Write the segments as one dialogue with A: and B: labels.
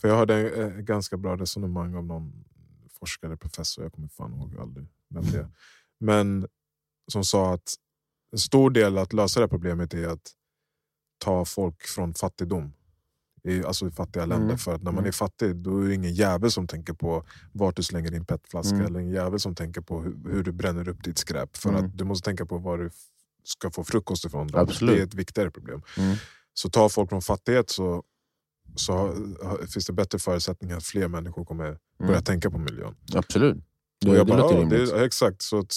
A: För jag hörde ett ganska bra resonemang av någon forskare, professor, jag kommer fan ihåg aldrig vem det är. Men som sa att en stor del att lösa det här problemet är att ta folk från fattigdom. I, alltså i fattiga länder.
B: Mm.
A: För att när man
B: Mm.
A: är fattig då är det ingen jävel som tänker på vart du slänger din petflaska.
B: Mm.
A: Eller ingen jävel som tänker på hur, hur du bränner upp ditt skräp. För
B: Mm.
A: att du måste tänka på var du ska få frukost ifrån.
B: Absolut.
A: Det är ett viktigare problem.
B: Mm.
A: Så tar folk från fattighet så, så har- har- finns det bättre förutsättningar att fler människor kommer börja
B: Mm.
A: tänka på miljön.
B: Absolut. Det,
A: Och jag
B: det
A: bara, ja, det, exakt. Så att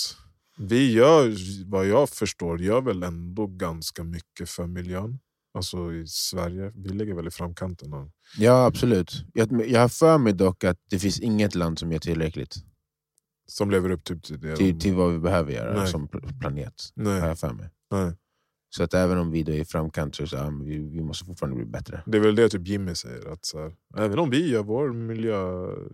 A: vi gör, vad jag förstår, gör väl ändå ganska mycket för miljön. Alltså i Sverige, vi ligger väl i framkanten. Av,
B: Ja, absolut. Jag, jag har för mig dock att det finns inget land som gör tillräckligt
A: som lever upp typ till det.
B: till, till vad vi behöver göra
A: Nej.
B: som pl- planet. Har
A: Nej,
B: jag för mig.
A: nej.
B: Så att även om vi då är i framkant så, så ja, men vi, vi måste fortfarande bli bättre.
A: Det är väl det typ Jimmy säger. Att så här, även om vi gör vår miljö,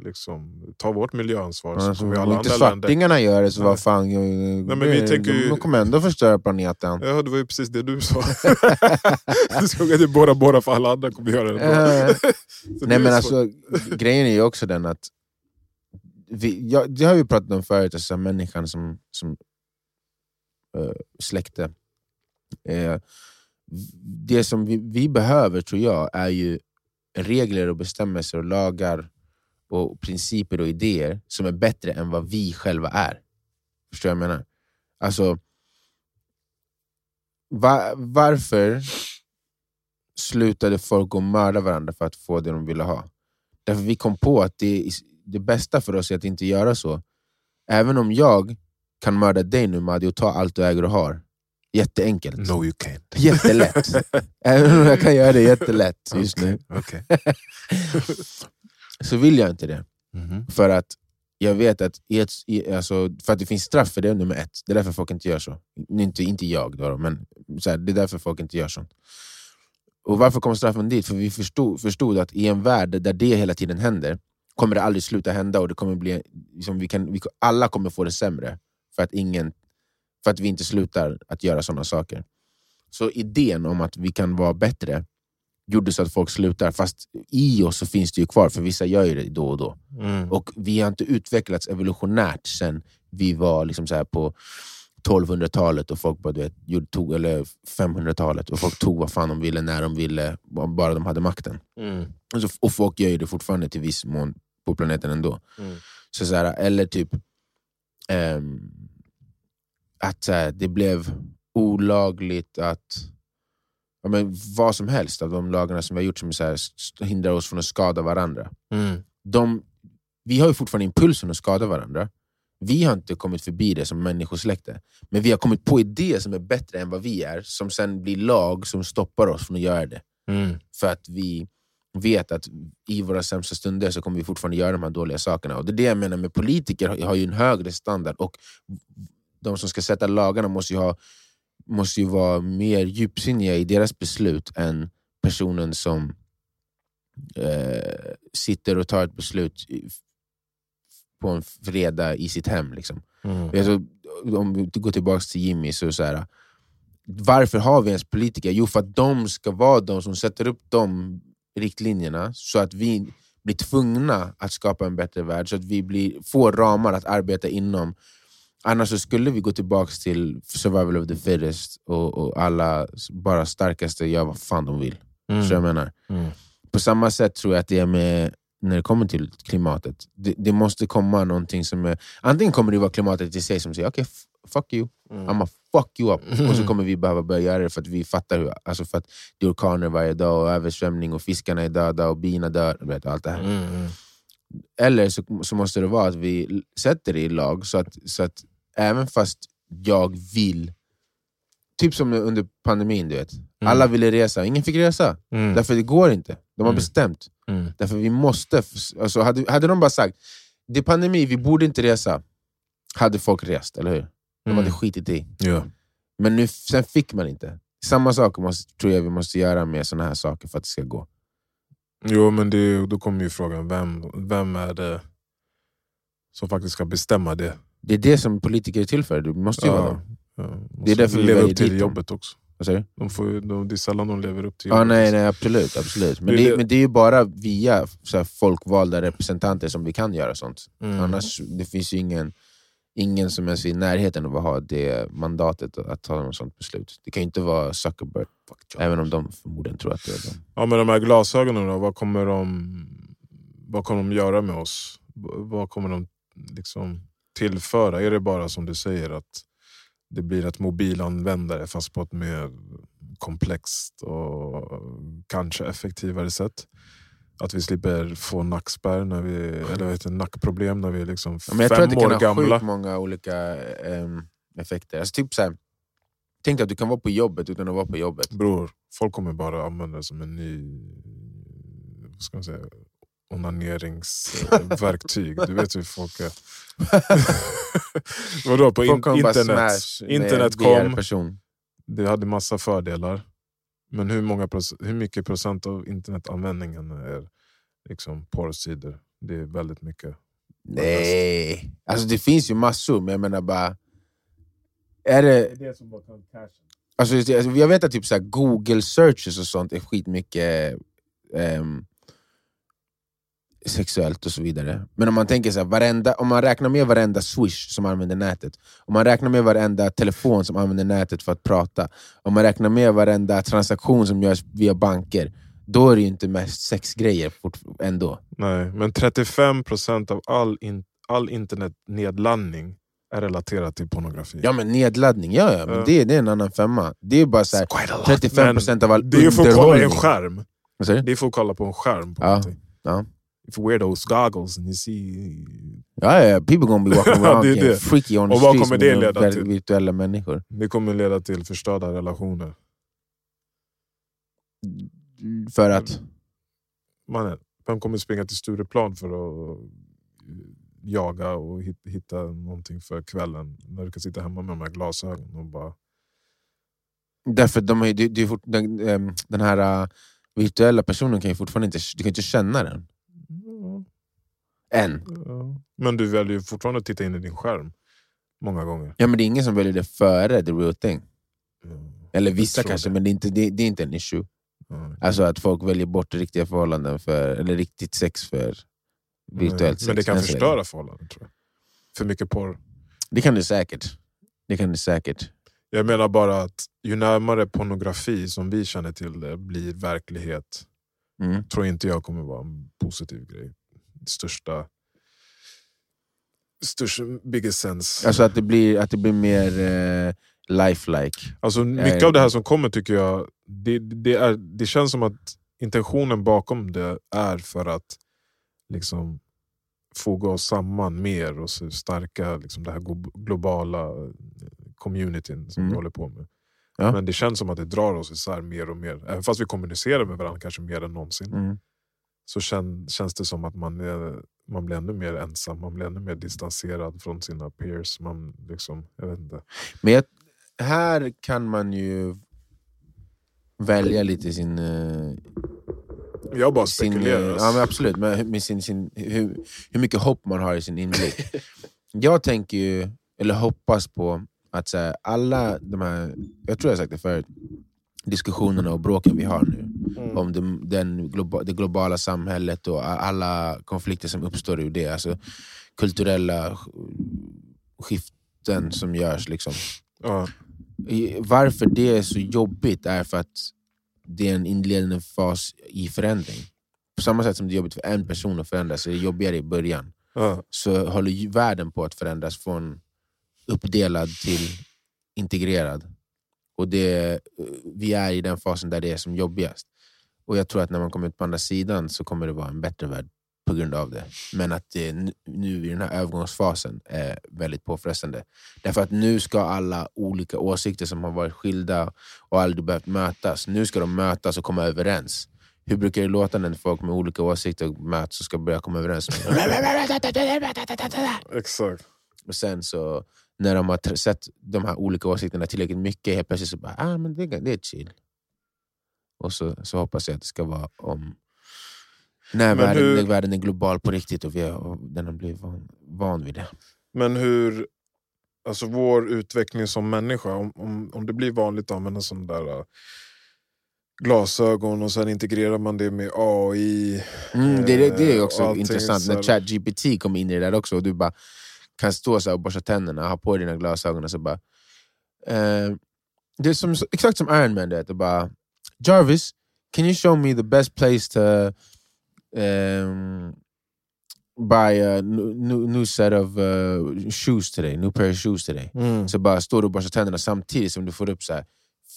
A: liksom, tar vårt miljöansvar så
B: Alltså,
A: kommer
B: om
A: alla
B: inte
A: andra länder...
B: svartingarna gör det så vad fan... Nej,
A: men vi tänker ju-
B: De kommer ändå förstöra planeten.
A: Ja, det var ju precis det du sa. du såg att det båda båda för alla andra kommer göra det. Så det
B: Nej men
A: så-
B: alltså, grejen är ju också den att vi, ja, det har vi pratat om förut, alltså, människan som, som uh, släkte. Eh, det som vi, vi behöver tror jag är ju regler och bestämmelser och lagar och principer och idéer som är bättre än vad vi själva är. Förstår du vad jag menar? Alltså, va, varför slutade folk att mörda varandra för att få det de ville ha? Därför vi kom på att det, det bästa för oss är att inte göra så. Även om jag kan mörda dig nu Madi och ta allt du äger och har. Jätteenkelt.
A: No you can't.
B: Jättelätt. Även om jag kan göra det jättelätt just nu.
A: Okej.
B: Så vill jag inte det.
A: Mhm.
B: För att jag vet att, i ett, i, alltså, för att det finns straff för det, nummer ett. Det är därför folk inte gör så. Inte, inte jag, då, men så här, det är därför folk inte gör sånt. Och Varför kom straffen dit? För vi förstod, förstod att i en värld där det hela tiden händer, kommer det aldrig sluta hända och det kommer bli, liksom, vi kan, vi, alla kommer få det sämre. För att, ingen, för att vi inte slutar att göra sådana saker. Så idén om att vi kan vara bättre gjorde så att folk slutar. Fast i oss så finns det ju kvar, för vissa gör ju det då och då.
A: Mm.
B: Och vi har inte utvecklats evolutionärt sen vi var liksom så här på 1200-talet och folk bara, du vet, tog, eller 500-talet och folk tog vad fan de ville när de ville, bara de hade makten.
A: Mm.
B: Och, så, och folk gör ju det fortfarande till viss mån på planeten ändå.
A: Mm.
B: Så, så här, eller typ ehm, att så här, det blev olagligt att ja, men, vad som helst av de lagarna som vi har gjort som så här, hindrar oss från att skada varandra
A: Mm.
B: de, vi har ju fortfarande impulsen att skada varandra. Vi har inte kommit förbi det som människosläkte. Men vi har kommit på idéer som är bättre än vad vi är, som sen blir lag som stoppar oss från att göra det.
A: Mm.
B: För att vi vet att i våra sämsta stunder så kommer vi fortfarande göra de här dåliga sakerna. Och Det är det jag menar med politiker, har ju en högre standard. Och De som ska sätta lagarna måste ju, ha, måste ju vara mer djupsinniga i deras beslut än personen som eh, sitter och tar ett beslut i- på en fredag i sitt hem. Liksom.
A: Mm.
B: Alltså, om vi går tillbaka till Jimmy, så, så här, varför har vi ens politiker? Jo, för att de ska vara de som sätter upp de riktlinjerna så att vi blir tvungna att skapa en bättre värld, så att vi blir, får ramar att arbeta inom. Annars så skulle vi gå tillbaka till survival of the fittest och, och alla bara starkaste gör vad fan de vill. Så jag menar.
A: Mm.
B: På samma sätt tror jag att det är med när det kommer till klimatet. Det, det måste komma någonting som är... Antingen kommer det vara klimatet i sig som säger okej, f- fuck you,
A: Mm.
B: I'm a fuck you up. Och så kommer vi behöva börja göra det för att vi fattar hur... Alltså för att det är orkaner varje dag, och översvämning, och fiskarna är döda, och bina dör. Vet, allt det här.
A: Mm. Mm.
B: Eller så, så måste det vara att vi sätter det i lag så att, så att även fast jag vill... Typ som under pandemin, du vet. Alla ville resa, ingen fick resa.
A: Mm.
B: Därför det går inte. De har
A: Mm.
B: bestämt.
A: Mm.
B: Därför vi måste... Alltså hade, hade de bara sagt det är pandemi, vi borde inte resa. Hade folk rest, eller hur? De hade
A: Mm.
B: skitit i.
A: Ja.
B: Men nu, sen fick man inte. Samma sak måste, tror jag vi måste göra med såna här saker för att det ska gå.
A: Jo, men det, då kommer ju frågan, vem, vem är det som faktiskt ska bestämma det?
B: Det är det som politiker är till för. Du måste ju vara.
A: Ja.
B: Det är därför vi
A: leva
B: väljer
A: upp till
B: dit
A: jobbet också. De får, de, det är sällan de lever upp till
B: Ja,
A: jobbet.
B: nej, nej, absolut. absolut. Men,
A: Det
B: men det är ju bara via så här, folkvalda representanter som vi kan göra sånt.
A: Mm.
B: Annars det finns ju ingen, ingen som ens är i närheten av att ha det mandatet att ta något sånt beslut. Det kan ju inte vara Zuckerberg, även om de förmodligen tror att det är de.
A: Ja, men de här glasögonen då, vad kommer de, vad kommer de göra med oss? Vad kommer de liksom tillföra? Är det bara som du säger att det blir ett mobilanvändare fast på ett mer komplext och kanske effektivare sätt? Att vi slipper få nackspärr, när vi, eller vad heter nackproblem när vi är liksom
B: Ja, men jag tror att
A: fem
B: det kan
A: år
B: ha
A: gamla.
B: sjukt många olika ehm, effekter. Alltså, typ så här, tänk dig att du kan vara på jobbet utan att vara på jobbet.
A: Bror, folk kommer bara använda det som en ny vad ska man säga, onaneringsverktyg. Du vet hur folk är. Vadå, på in, internet? internet kom, det hade massa fördelar. Men hur, många, hur mycket procent av internetanvändningen är liksom porrsidor? Det är väldigt mycket.
B: Nej, alltså det finns ju massor, men jag menar bara... Är det,
A: det som bara kan
B: alltså, jag vet att typ så Google searches och sånt är skitmycket ehm, sexuellt och så vidare. Men om man tänker så här, varenda, om man räknar med varenda swish som använder nätet, om man räknar med varenda telefon som använder nätet för att prata, om man räknar med varenda transaktion som görs via banker, då är det ju inte mest sexgrejer ändå.
A: Nej, men 35% av all, in, all internetnedladdning är relaterat till pornografi.
B: Ja men nedladdning, ja, ja men
A: Ja.
B: det, det är en annan femma. Det är bara så här,
A: Quite a lot.
B: 35% av all
A: Men Det är för att kolla i en
B: underhållning.
A: skärm. Det är för att kolla på en skärm. På
B: ja.
A: If you wear those goggles and you see...
B: Ja, ja, people gonna be walking around
A: Det det.
B: freaky on the
A: Och vad
B: streets
A: kommer det leda till?
B: virtuella människor.
A: Det kommer leda till förstörda relationer.
B: För att...
A: Mannen, vem kommer springa till Stureplan för att jaga och hit- hitta någonting för kvällen? När du kan sitta hemma med de här glasögonen och bara...
B: Därför de är, fort, den, ehm, den här uh, virtuella personen kan ju fortfarande inte, du kan inte känna den. Än.
A: Men du väljer ju fortfarande att titta in i din skärm. Många gånger.
B: Ja, men det är ingen som väljer det före the real thing.
A: Ja,
B: Eller vissa kanske,
A: det.
B: men det är, inte, det, det är inte en issue.
A: ja.
B: Alltså att folk väljer bort riktiga förhållanden för, eller riktigt sex för virtuellt sex.
A: Men det kan
B: Än så länge.
A: förstöra förhållanden tror jag. För mycket porr.
B: Det kan det säkert. Det kan det säkert.
A: Jag menar bara att ju närmare pornografi som vi känner till det blir verklighet,
B: Mm.
A: tror inte jag kommer vara en positiv grej. Största... Största biggest sense.
B: Alltså att det blir, att det blir mer eh, lifelike.
A: Alltså, mycket av det här som kommer tycker jag, det, det, är, det känns som att intentionen bakom det är för att liksom foga oss samman mer och stärka liksom, det här glo- globala eh, communityn som
B: Mm.
A: vi håller på med.
B: Ja.
A: Men det känns som att det drar oss isär mer och mer. Även fast vi kommunicerar med varandra kanske mer än någonsin.
B: Mm.
A: Så kän, känns det som att man, är, man blir ännu mer ensam, man blir ännu mer distanserad från sina peers. Man liksom, jag vet inte.
B: Men jag, här kan man ju välja lite sin... eh,
A: Jag bara
B: sin
A: spekulerar.
B: eh,
A: alltså.
B: ja, men absolut, men med sin, sin, hur, hur mycket hopp man har i sin inblick. jag tänker ju, eller hoppas på, att så här, alla de här, jag tror jag sagt det förut, diskussionerna och bråken vi har nu
A: Mm.
B: om det, den globa, det globala samhället och alla konflikter som uppstår ur det. Alltså kulturella sk- skiften som görs. Liksom.
A: Ja.
B: Varför det är så jobbigt är för att det är en inledande fas i förändring. På samma sätt som det är jobbigt för en person att förändras, så är det jobbigare i början.
A: Ja.
B: Så håller världen på att förändras från uppdelad till integrerad. Och det, vi är i den fasen där det är som jobbigast. Och jag tror att när man kommer ut på andra sidan så kommer det vara en bättre värld på grund av det. Men att det nu- nu i den här övergångsfasen är väldigt påfrestande. Därför att nu ska alla olika åsikter som har varit skilda och aldrig behövt mötas, nu ska de mötas och komma överens. Hur brukar det låta när folk med olika åsikter möts och ska börja komma överens?
A: Exakt.
B: Och sen så, när de har sett de här olika åsikterna tillräckligt mycket, helt plötsligt så bara, ah, men det, är- det är chill. Och så, så hoppas jag att det ska vara om när
A: Men
B: världen,
A: hur-
B: världen är global på riktigt och, vi har, och den har blivit van, van vid det.
A: Men hur... alltså vår utveckling som människa, om, om, om det blir vanligt att använda sådana där äh, glasögon och sen integrerar man det med AI.
B: Mm, det, det, det är
A: eh,
B: också
A: och
B: intressant
A: så här-
B: när ChatGPT kom in i det där också och du bara kan stå så och borsta tänderna, ha på dig dina glasögon och så bara... Eh, det är som, exakt som Iron Man, du vet, och bara Jarvis, can you show me the best place to um, buy a new, new, set of uh, shoes today, new pair of shoes today?
A: Mm.
B: Så bara står du och borstar tänderna samtidigt som du får upp så här,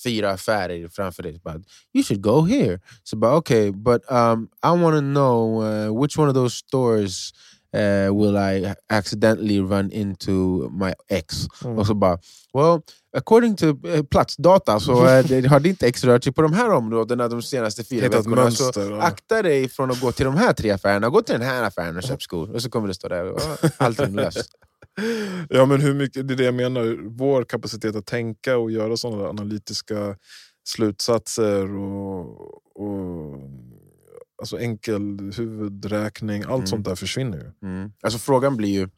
B: fyra affärer framför dig. Bara, you should go here. Så bara, okay, but um, I want to know uh, which one of those stores uh, will I accidentally run into my ex?
A: Mm.
B: Och så bara, well, according to uh, platsdata så uh, har ditt ex rört sig på de här områdena de senaste fyra
A: Hittat
B: veckorna.
A: mönster,
B: Så
A: ja.
B: akta dig från att gå till de här tre affärerna, gå till den här affären och köp skor. Och så kommer det stå där, allting löst.
A: Ja men hur mycket, det är det jag menar, vår kapacitet att tänka och göra sådana analytiska slutsatser och, och alltså enkel huvudräkning, allt
B: Mm.
A: sånt där försvinner ju.
B: Mm. Alltså frågan blir ju,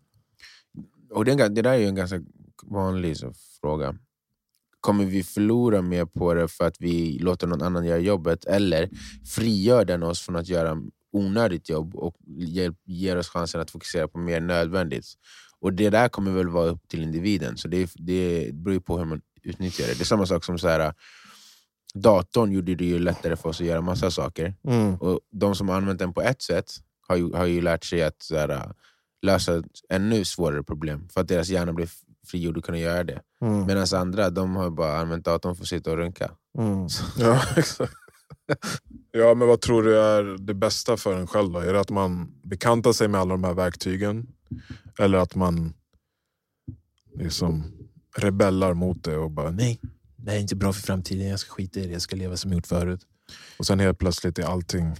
B: och det, är en ga- det där är ju en ganska vanlig så, fråga. Kommer vi förlora mer på det för att vi låter någon annan göra jobbet eller frigör den oss från att göra onödigt jobb och ger, oss chansen att fokusera på mer nödvändigt? Och Det där kommer väl vara upp till individen, så det, det beror på hur man utnyttjar det. Det är samma sak som så här, datorn gjorde det ju lättare för oss att göra massa saker. Och de som har använt den på ett sätt har ju, har ju lärt sig att så här, äh, lösa ett ännu svårare problem för att deras hjärna blir frigjord att kunna göra det.
A: Mm.
B: Medan andra de har bara använt datorn för att sitta och runka.
A: Mm. Ja, exakt. Ja, men vad tror du är det bästa för en själv? Då? Är det att man bekantar sig med alla de här verktygen? Eller att man liksom rebellar mot det och bara nej, det här är inte bra för framtiden, jag ska skita i det, jag ska leva som jag gjort förut. Och sen helt plötsligt är allting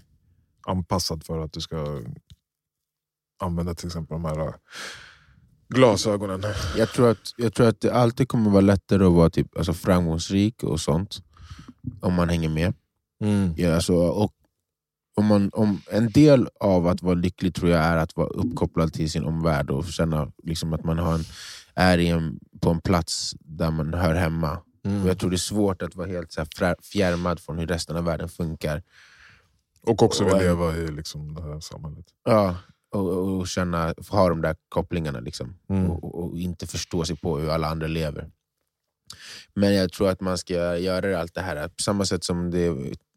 A: anpassat för att du ska använda till exempel de här glasögonen.
B: Jag tror, att, jag tror att det alltid kommer vara lättare att vara typ, alltså, framgångsrik och sånt om man hänger med.
A: Mm.
B: Ja, alltså, och om man, om, en del av att vara lycklig tror jag är att vara uppkopplad till sin omvärld och känna liksom, att man har en, är i en, på en plats där man hör hemma.
A: Mm.
B: Och jag tror det är svårt att vara helt så här, fjärmad från hur resten av världen funkar.
A: Och också
B: Och-
A: leva i liksom det här samhället.
B: Ja, och, och, känna, ha de där kopplingarna. Liksom.
A: Mm.
B: Och, och, och inte förstå sig på hur alla andra lever. Men jag tror att man ska göra allt det här på samma sätt som det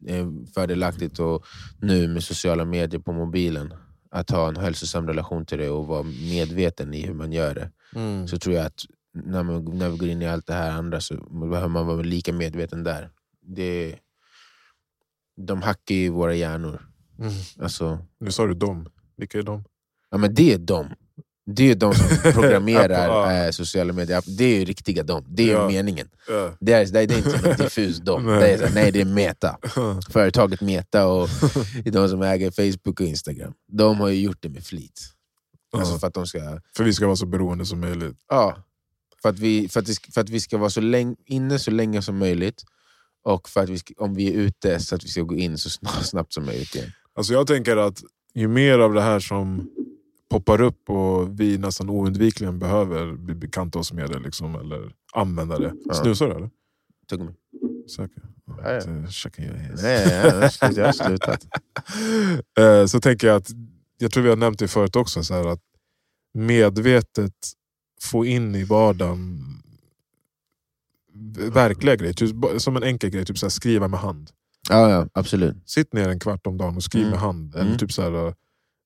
B: är fördelaktigt och nu med sociala medier på mobilen. Att ha en hälsosam relation till det och vara medveten i hur man gör det.
A: Mm.
B: Så tror jag att när, man, när vi går in i allt det här andra så behöver man vara lika medveten där. Det, de hackar ju våra hjärnor.
A: Mm.
B: Alltså,
A: Nu sa du dem. Vilka är de?
B: Ja, men det är de. Det är de som programmerar eh, sociala medier. Det är ju riktiga de. Det är
A: Ja.
B: meningen.
A: Ja.
B: Det är, det är, inte något diffus de.
A: Nej.
B: Det är, nej, det är Meta. Företaget Meta och de som äger Facebook och Instagram. De har ju gjort det med flit. Alltså för att de ska...
A: För vi ska vara så beroende som möjligt.
B: Ja, för att vi, för att, det- för att vi ska vara så länge, inne så länge som möjligt. Och för att vi ska, om vi är ute så att vi ska gå in så snabbt, snabbt som möjligt igen.
A: Alltså jag tänker att ju mer av det här som poppar upp och vi nästan oundvikligen behöver bli bekanta oss med det liksom, eller använda det.
B: Ja.
A: Snusar du eller?
B: Tuggummi.
A: Säker?
B: Ja, ja. Nej, jag har slutat.
A: Eh, Så tänker jag att, jag tror vi har nämnt det förut också, så här att medvetet få in i vardagen verkliga grejer. Typ, som en enkel grej, typ så här, skriva med hand.
B: Ja, ja, absolut.
A: Sitt ner en kvart om dagen och skriv
B: Mm.
A: med hand. Eller
B: Mm.
A: typ så här, eh,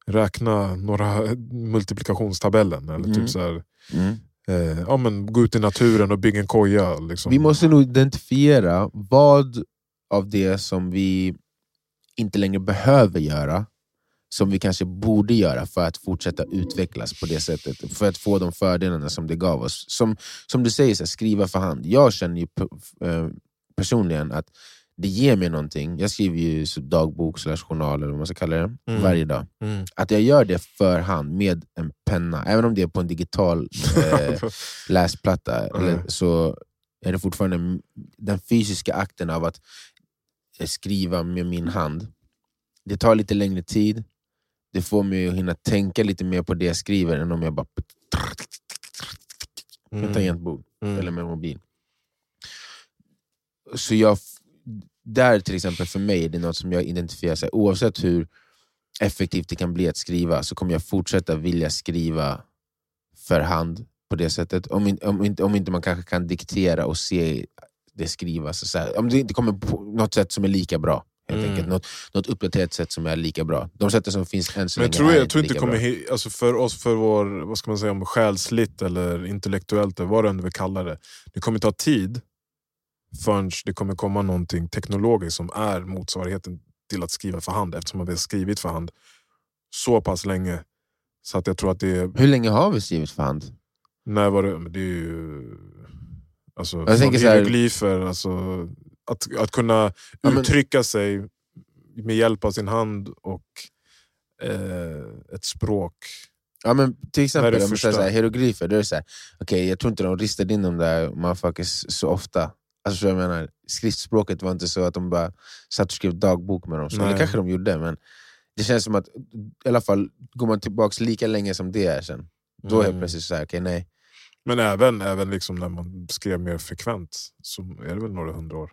A: räkna några multiplikationstabellen. Eller
B: Mm.
A: typ så här,
B: Mm.
A: eh, ja, men gå ut i naturen och bygga en koja. Liksom.
B: Vi måste nog identifiera vad av det som vi inte längre behöver göra som vi kanske borde göra för att fortsätta utvecklas på det sättet. För att få de fördelarna som det gav oss. Som, som du säger, så här, skriva för hand. Jag känner ju eh, personligen att det ger mig någonting. Jag skriver ju dagbok, slash journal eller vad man ska kalla det,
A: Mm.
B: varje dag.
A: Mm.
B: Att jag gör det för hand med en penna, även om det är på en digital eh, läsplatta,
A: Mm.
B: eller, så är det fortfarande den fysiska akten av att eh, skriva med min hand. Det tar lite längre tid, det får mig att hinna tänka lite mer på det jag skriver än om jag bara... med
A: Mm.
B: tangentbord
A: Mm.
B: eller med mobil. Så jag, där till exempel för mig är det något som jag identifierar, så här, oavsett hur effektivt det kan bli att skriva, så kommer jag fortsätta vilja skriva för hand på det sättet. Om, in, om, inte, om inte man kanske kan diktera och se det skrivas. Så här, om det inte kommer på något sätt som är lika bra. Helt
A: Mm.
B: enkelt. Något, något uppdaterat sätt som är lika bra. De sätten som finns än så
A: Men jag
B: länge
A: tror,
B: är
A: jag tror inte kommer, he- alltså för oss, för vår vad ska man säga, själsligt eller intellektuellt, eller vad du än vill kalla det. Det kommer ta tid förrän det kommer komma någonting teknologiskt som är motsvarigheten till att skriva för hand, eftersom vi har skrivit för hand så pass länge. Så att jag tror att det är...
B: Hur länge har vi skrivit för hand?
A: När var det? Men det är ju... Alltså,
B: Jag tänker så här-
A: hieroglyfer, alltså, att, att kunna
B: Ja, men-
A: uttrycka sig med hjälp av sin hand och eh, ett språk.
B: Ja, men till exempel,
A: det
B: om
A: första?
B: så här, hieroglyfer, då är det så här, okej, jag tror inte de ristade in de där motherfuckers så ofta. Alltså, så jag menar, skriftspråket var inte så att de bara satt och skrev dagbok med dem. Så, det kanske de gjorde, men det känns som att i alla fall går man tillbaka lika länge som det är sen. Då är
A: Mm.
B: helt plötsligt så här, okej nej.
A: Men även, även liksom när man skrev mer frekvent så är det väl några hundra år.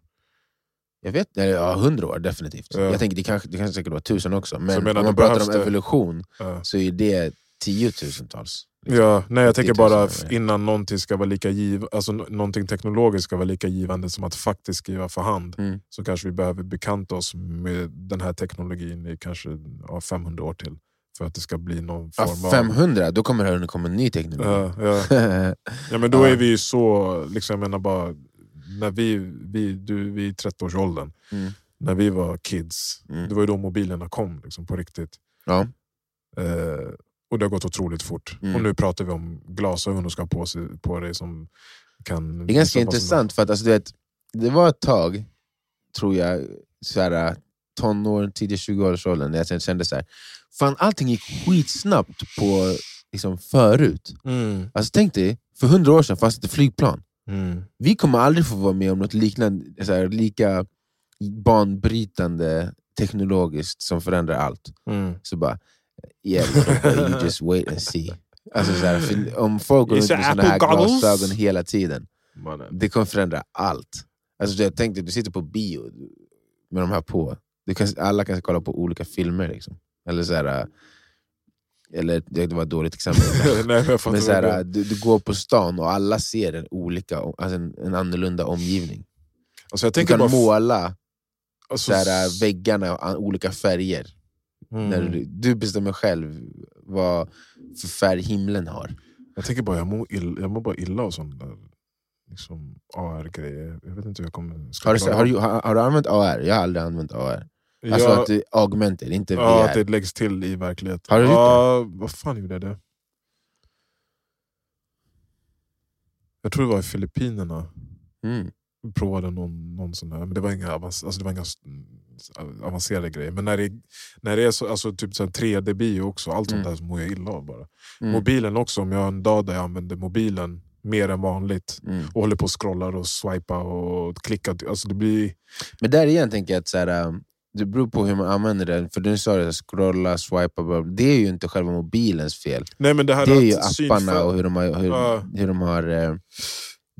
B: Jag vet, ja, hundra år definitivt.
A: Ja.
B: Jag tänker det kanske, det kanske säkert var tusen också. Men
A: menar,
B: om man pratar om
A: det-
B: evolution
A: Ja.
B: så är det tiotusentals. liksom.
A: Ja, nej, jag tänker
B: 10 000
A: bara innan någonting ska vara lika giv, alltså någonting teknologiskt ska vara lika givande som att faktiskt skriva för hand.
B: Mm.
A: Så kanske vi behöver bekanta oss med den här teknologin i kanske ja, 500 år till. För att det ska bli någon
B: Ja,
A: form av...
B: 500, då kommer det komma en ny teknologi.
A: Ja, ja. Ja, men då
B: Ja.
A: är vi ju så, liksom, jag menar bara, när vi, vi, du, vi är i 30-årsåldern,
B: Mm.
A: när vi var kids,
B: Mm.
A: det var ju då mobilerna kom liksom, på riktigt.
B: Ja.
A: Eh, och det har gått otroligt fort.
B: Mm.
A: Och nu pratar vi om glasögon du ska ha på, sig, på dig som kan...
B: Det är ganska intressant, för att alltså, du vet, det var ett tag, tror jag, så här, tonår, tidig 20-årsåldern, där jag kände så här, fan allting gick skitsnabbt på liksom, förut.
A: Mm.
B: Alltså tänk dig, för hundra år sedan fanns det flygplan.
A: Mm.
B: Vi kommer aldrig få vara med om något liknande, så här, lika banbrytande teknologiskt som förändrar allt.
A: Mm.
B: Så bara, yeah, you just wait and see. Alltså, så här, för om folk går runt med såna här
A: goggles?
B: glasögon hela tiden,
A: Mannen.
B: det kommer förändra allt. Alltså, jag tänkte, du sitter på bio med de här på. Du kan, alla kan kolla på olika filmer. Liksom. Eller så här, eller det var ett dåligt exempel.
A: Nej, men
B: Men så här,
A: du-
B: du, går på stan och alla ser en, olika, alltså en, en annorlunda omgivning.
A: alltså, jag
B: Du kan
A: bara...
B: måla
A: alltså,
B: så här, väggarna olika färger.
A: mm.
B: När du, du bestämmer själv vad för färg himlen har.
A: Jag tänker bara, jag mår, ill, jag mår bara illa av sådana där liksom, AR-grejer. Jag vet inte hur jag kommer...
B: Har du, har, du, har, har du använt AR? Jag har aldrig använt AR. Alltså
A: Ja,
B: att det augmented, inte
A: ja,
B: VR.
A: att det läggs till i verkligheten.
B: Har du gjort
A: ja, Vad fan gjorde jag det? Jag tror det var i Filippinerna.
B: Mm.
A: Vi provade någon, någon sån där, men det var inga, alltså det var inga avancerade grejer. Men när det, när det är så, alltså typ så här 3D-bio också, allt sånt
B: Mm.
A: där så mår jag illa av bara.
B: Mm.
A: Mobilen också, om jag har en dag där jag använder mobilen mer än vanligt
B: Mm.
A: och håller på och scrollar och swipar och klickar. Alltså det blir...
B: Men där igen tänker jag att så här, um, det beror på hur man använder den. För du sa det, scrolla, swipa, bla, det är ju inte själva mobilens fel.
A: Nej, men det här
B: Det är ju apparna
A: synfält-
B: och hur de har, hur,
A: Ja.
B: hur de har eh,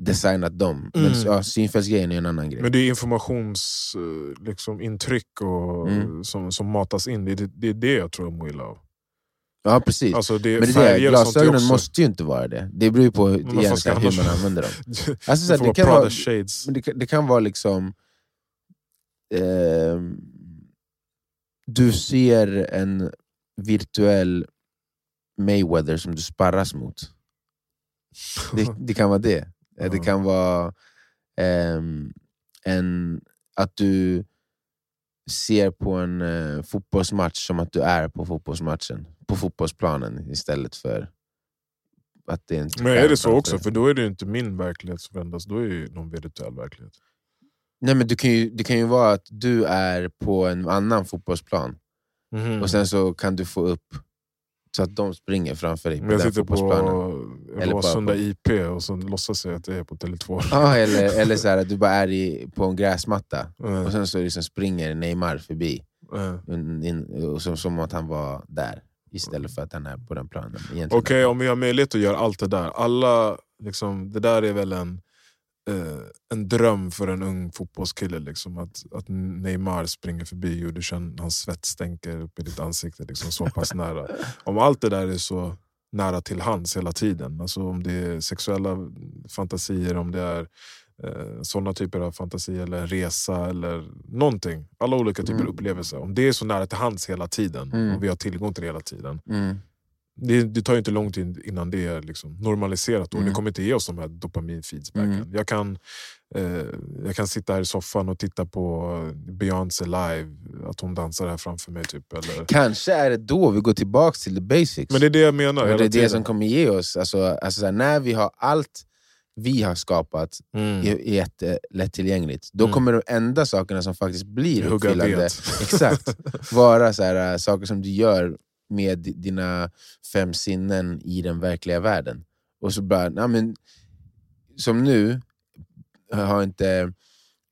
B: designat dem. Men
A: Mm.
B: ja, synfältsgrejen är en annan grej.
A: Men det är informationsintryck liksom, intryck och,
B: Mm.
A: som, som matas in. Det, är- det är det jag tror jag mår illa av.
B: ja, precis.
A: Alltså det
B: men det är det, glasögonen måste ju inte vara det. Det beror ju på hur,
A: Men
B: igen, här, hur man använder dem.
A: det
B: Alltså, så här,
A: får
B: det, kan vara, men det, kan- det kan vara liksom... ehm, du ser en virtuell Mayweather som du sparras mot. Det, det kan vara det. Eh, Det kan vara ehm, en, att du ser på en eh, fotbollsmatch som att du är på fotbollsmatchen. På fotbollsplanen istället för att det är en
A: Men är det så också? För då är det ju inte min verklighet som förändras, då är det ju någon virtuell verklighet.
B: Nej, men du kan ju, det kan ju vara att du är på en annan fotbollsplan
A: Mhm.
B: och sen så kan du få upp så att de springer framför dig på
A: jag
B: den
A: sitter
B: fotbollsplanen.
A: på
B: Eller på-
A: IP och så låtsas jag att jag är på Tele2.
B: Ja, eller, eller så här, att du bara är i, på en gräsmatta
A: Eh,
B: och sen så liksom springer Neymar förbi.
A: eh.
B: In, och som, som att han var där istället för att han är på den planen.
A: Okej, om vi har möjlighet att göra allt det där. Alla Liksom, det där är väl en, eh, en dröm för en ung fotbollskille. Liksom, att, att Neymar springer förbi och du känner hans svett stänker upp i ditt ansikte liksom, så pass nära. Om allt det där är så nära till hands hela tiden. Alltså om det är sexuella fantasier, om det är eh, sådana typer av fantasier, eller en resa eller någonting. Alla olika typer
B: Mm.
A: av upplevelser. Om det är så nära till hands hela tiden
B: Mm.
A: och vi har tillgång till det hela tiden.
B: Mm.
A: Det, det tar ju inte lång tid innan det är liksom normaliserat och
B: Mm.
A: det kommer inte ge oss de här dopaminfeedbacken.
B: Mm.
A: Jag, kan, eh, jag kan sitta här i soffan och titta på Beyoncé live, att hon dansar här framför mig. Typ, eller...
B: Kanske är det då vi går tillbaka till the basics.
A: Men det är det jag menar. Hela
B: det är det som kommer ge oss, alltså, alltså, så här, när vi har allt vi har skapat
A: mm.
B: är jättelättillgängligt, då
A: Mm.
B: kommer de enda sakerna som faktiskt blir uppfyllande exakt, vara så här, äh, saker som du gör med di- dina fem sinnen i den verkliga världen. Och så bara, nej, men, som nu har inte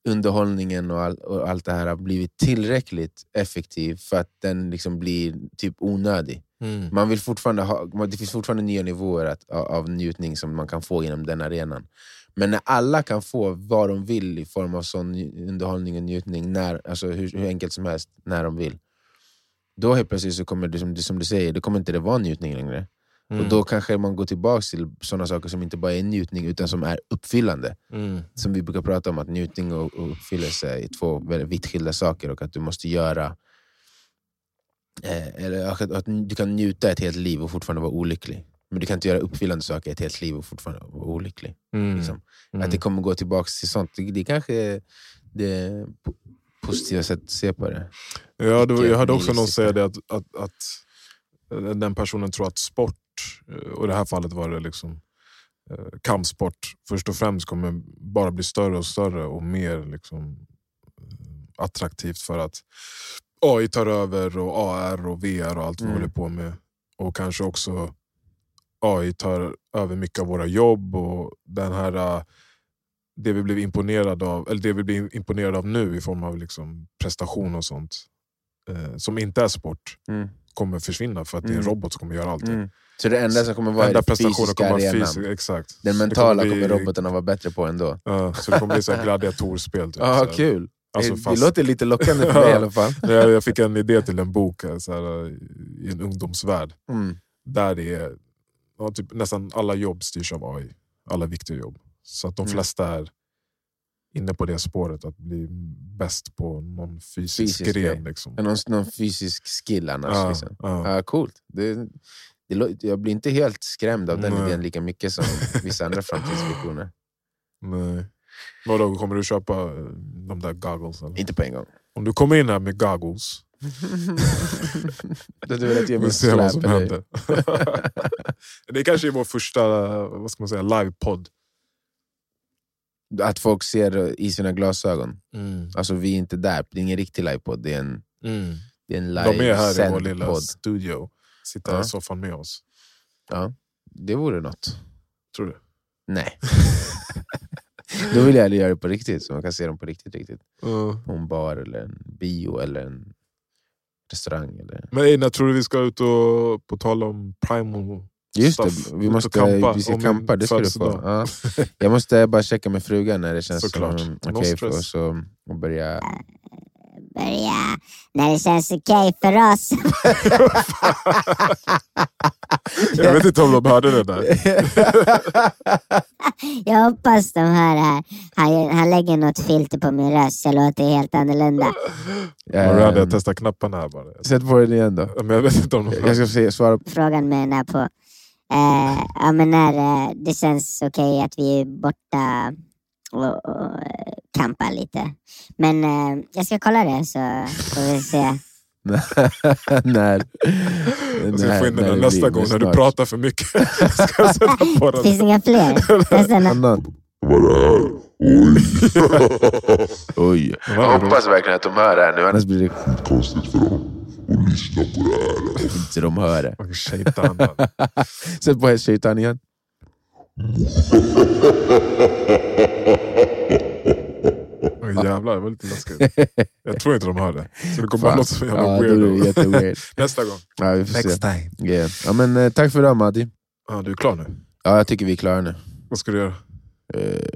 B: underhållningen och, all, och allt det här har blivit tillräckligt effektiv för att den liksom blir typ onödig.
A: Mm.
B: Man vill fortfarande ha, det finns fortfarande nya nivåer att, av, njutning som man kan få inom den arenan. Men när alla kan få vad de vill i form av sån underhållning och njutning, när, alltså hur, hur enkelt som helst, när de vill. Då helt plötsligt så kommer det, som, du- som du säger, det kommer inte det vara njutning längre.
A: Mm.
B: Och då kanske man går tillbaka till sådana saker som inte bara är njutning utan som är uppfyllande.
A: Mm.
B: Som vi brukar prata om, att njutning och, och uppfyllelse är två väldigt vitt skilda saker och att du måste göra eh, eller att, att du kan njuta ett helt liv och fortfarande vara olycklig. Men du kan inte göra uppfyllande saker ett helt liv och fortfarande vara olycklig.
A: Mm.
B: Liksom.
A: Mm.
B: Att det kommer gå tillbaka till sånt, det, det kanske det positiva sättet att se på det.
A: Ja, det, jag hörde också någon säga det att, att, att eh, den personen tror att sport, eh, och i det här fallet var det liksom eh, kampsport, först och främst kommer bara bli större och större och mer liksom, attraktivt för att AI tar över och AR och VR och allt vi
B: Mm.
A: håller på med. Och kanske också AI tar över mycket av våra jobb och den här det vi blev imponerade av, eller det vi blir imponerade av nu i form av liksom prestation och sånt, eh, som inte är sport,
B: Mm.
A: kommer försvinna för att det är en
B: Mm.
A: robot som kommer göra allting.
B: Mm. Så det enda som kommer vara är
A: Enda prestationen
B: fysiska
A: kommer
B: arenan.
A: fysisk, exakt.
B: Den
A: Det
B: mentala
A: bli-
B: kommer robotarna vara bättre på ändå.
A: Ja, så det kommer bli så här gladiatorspel. Typ, här.
B: kul!
A: Alltså,
B: det,
A: fast-
B: det låter lite lockande för mig i alla fall.
A: jag, fick en idé till en bok så här, i en ungdomsvärld.
B: Mm.
A: Där det är, ja, typ, nästan alla jobb styrs av AI. Alla viktiga jobb. Så att de
B: Mm.
A: flesta är inne på det spåret, att bli bäst på någon fysisk,
B: Fysisk
A: gren. Liksom.
B: Någon, någon fysisk skill annars.
A: Ja,
B: liksom.
A: ja.
B: Ja, coolt. Det, det, jag blir inte helt skrämd av den
A: Nej.
B: idén lika mycket som vissa andra framtidsvisioner.
A: Nej. Vadå, kommer du köpa eh, de där goggles? Eller?
B: Inte på en gång.
A: Om du kommer in här med goggles,
B: Du vill att jag
A: vi
B: mig
A: ser vad som händer. det kanske är vår första vad ska man säga, livepodd.
B: Att folk ser i sina glasögon.
A: Mm.
B: Alltså vi är inte där, det är ingen riktig livepodd. Det är en,
A: Mm.
B: det är en
A: De är här i vår lilla
B: podd.
A: studio. Sitter
B: Ja.
A: i soffan med oss.
B: Ja, det vore något.
A: Tror du?
B: Nej. Då vill jag hellre göra det på riktigt, så man kan se dem på riktigt. riktigt. På en bar, eller en bio eller en restaurang. Eller...
A: Men ey, när tror du vi ska ut och, på tal om primal
B: Just det, vi, måste,
A: campa
B: vi ska campa, det ska du få. Ja. Jag måste bara checka med frugan när det känns
A: Såklart.
B: som
A: No
B: okej för oss att börja...
C: börja när det känns okej för oss.
A: Jag vet inte om de hörde det där.
C: Jag hoppas de hör det här. Han, han lägger något filter på min röst så jag låter helt annorlunda.
A: Miranda, jag testar knapparna här bara.
B: Sätt på den igen då.
A: Men jag vet inte om de
B: Jag ska se, svara på...
C: Frågan menar på eh, ja, men när eh, det känns okej att vi är borta och, och eh, campar lite. Men eh, jag ska kolla det så får vi se.
B: när,
A: Jag ska få in den nästa gång när du pratar för mycket. ska jag sätta på
C: Det finns inga fler.
B: Annan.
D: Vad är det här? Oj!
B: Oj.
A: Ja,
B: Jag hoppas verkligen att de hör det här nu, annars blir det
D: Konstigt för dem att lyssna på det här.
B: inte de hör det. Sätt på shaitan igen.
A: Oj, jävlar, det var lite läskigt. Jag tror inte de hör det. Så det kommer bara låta så jävla
B: Ja, jätteweird.
A: Nästa gång.
B: Ja, vi får se.
A: time.
B: Yeah. Ja, men, eh, tack för idag Madi.
A: Ja, du är klar nu?
B: Ja, jag tycker vi är klara nu.
A: Vad ska du göra?
B: Eh,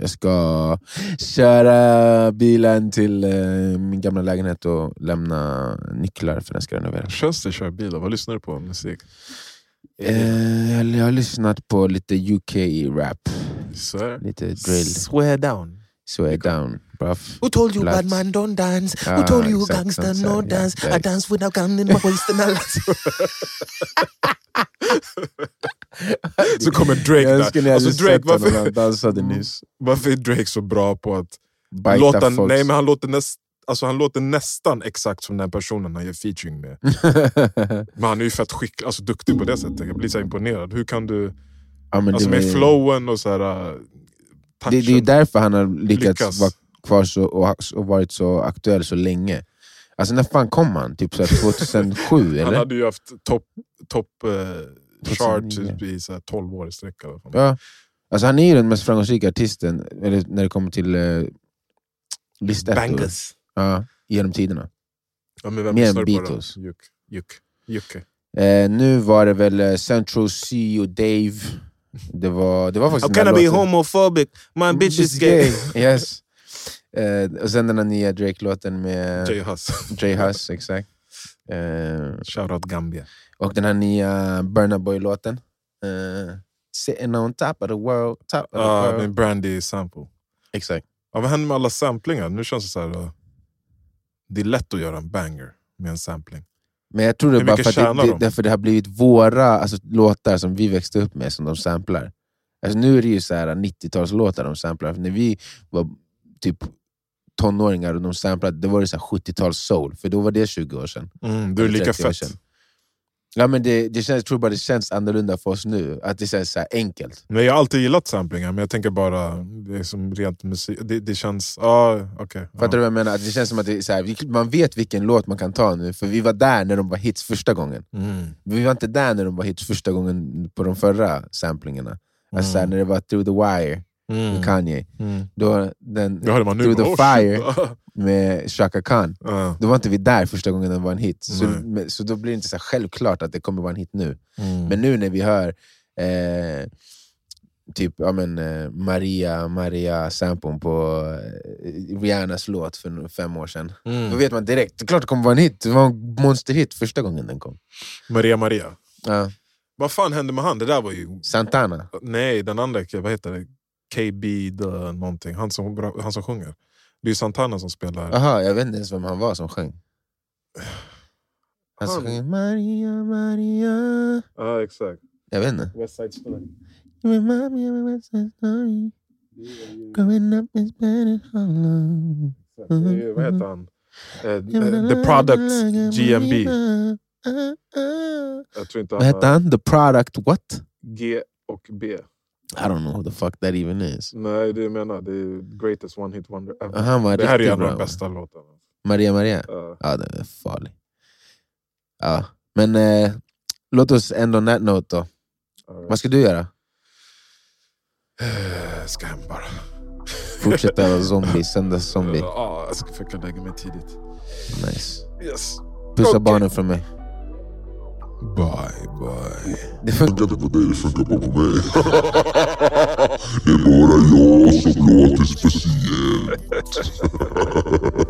B: jag ska köra bilen till eh, min gamla lägenhet och lämna nycklar för den ska renoveras.
A: Känns det att köra bil? Vad lyssnar du på? Musik?
B: Eh, jag, har lyssnat på lite UK-rap, lite drill.
A: Swear down.
B: Swear down, bruv.
E: Who told you
B: Bloods.
E: bad man don't dance?
B: Ah,
E: Who told you
B: exakt,
E: gangster no
B: ja,
E: dance? I
B: exakt.
E: dance with a gun in my waist and all
A: Så kommer Drake
B: Jag
A: där.
B: hade
A: Alltså Drake, varför,
B: han dansade nyss.
A: varför är Drake så bra på att
B: Bajta
A: låta...
B: folks.
A: Nej, men han låter, näst, alltså, han låter nästan exakt som den personen han gör featuring med. Men han är ju fett skicklig, alltså, duktig på det sättet. Jag blir så imponerad. Hur kan du...
B: ja,
A: Alltså med
B: var-
A: flowen och så här, touchen.
B: det, det är ju därför han har lyckats
A: Lyckas.
B: vara kvar så, och, och varit så aktuell så länge. Alltså när fan kom han? Typ så här 2007
A: Han
B: eller?
A: hade ju haft topp top, chart
B: 2009.
A: typ i så här 12 år i sträck.
B: Ja. Alltså han är ju den mest framgångsrika artisten eller, när det kommer till uh, listettor
E: Bangers.
B: ja, genom tiderna.
A: Ja, men vem
B: Mer än? Beatles.
A: Juk, juk, Jocke.
B: Eh, nu var det väl eh, Central C och Dave. Det var, det var faktiskt
E: How can I be homophobic? My bitch is gay.
B: yes. Eh, och sen den här nya Drake-låten med
A: Jay Huss.
B: Jay Huss, exakt. Eh,
A: Shoutout Gambia.
B: och den här nya Burna Boy-låten. Eh, Sitting on top of the world, top of the
A: Ja,
B: world.
A: med Brandy sample.
B: Exakt.
A: Ja, vad händer med alla samplingar? Nu känns det så här. uh, Det är lätt att göra en banger med en sampling.
B: Men jag tror det är bara för att det, det,
A: de?
B: därför det har blivit våra alltså, låtar som vi växte upp med som de samplar. Alltså, nu är det ju så här 90-talslåtar de samplar. För när vi var typ tonåringar och de samplade, då var det så här 70-tals soul. För då var det 20 år sedan.
A: Mm, du är lika
B: 30 år
A: fett.
B: Ja, men det, det känns, jag tror bara det känns annorlunda för oss nu. Att det känns så här enkelt.
A: Men jag har alltid gillat samplingar, men jag tänker bara, det är som rent musik. Det, det känns... Ja, okej.
B: Fattar du vad jag menar? Att det känns som att det så här, man vet vilken låt man kan ta nu, för vi var där när de var hits första gången.
A: Mm.
B: Vi var inte där när de var hits första gången på de förra samplingarna. Alltså så här,
A: Mm.
B: när det var Through the Wire med
A: Mm.
B: Kanye.
A: Mm.
B: Då, den,
A: Jag hörde man nu.
B: Through the fire. med Chaka Khan.
A: Ja.
B: Då var inte vi där första gången den var en hit. Så, men- så då blir det inte så självklart att det kommer vara en hit nu.
A: Mm.
B: Men nu när vi hör eh, typ ja, men, eh, Maria Maria sampon på eh, Rihannas låt för fem år sedan.
A: Mm.
B: Då vet man direkt, det är klart det kommer vara en hit. Det var en monsterhit första gången den kom.
A: Maria Maria.
B: Ja.
A: Vad fan hände med han? Det där var ju...
B: Santana.
A: Nej, den andra, vad heter det? KB the någonting. Han som, han som sjunger. Det är Santana som spelar.
B: Jaha, jag vet inte ens vem han var som sjöng. Han som
A: Han-
B: sjöng Maria Maria.
A: Ja, exakt.
B: Jag vet inte.
A: West Side Story.
B: Remind me of West Side Story. Growing up is better hollow.
A: Vad heter han? Eh, eh, The Product GMB. Jag tror inte
B: Vad hette han? The Product what?
A: G och B.
B: I don't know who the fuck that even is.
A: Nej, det jag menar. Det är greatest one hit wonder ever.
B: Han var
A: det här är en av de bästa låtarna.
B: Maria Maria.
A: Ja.
B: Ja, den är farlig. Ja. Men eh, låt oss ändå on that note då.
A: alright.
B: Vad ska du göra?
A: Eh, Ska hem bara.
B: Fortsätta vara zombie, sända zombie.
A: Ja, jag ska försöka lägga mig tidigt.
B: Nice.
A: Yes.
B: Pussa
A: Okej.
B: barnen från mig.
A: Bye, bye.
B: Det funkar.
D: funkar inte på dig, det funkar bara på mig. det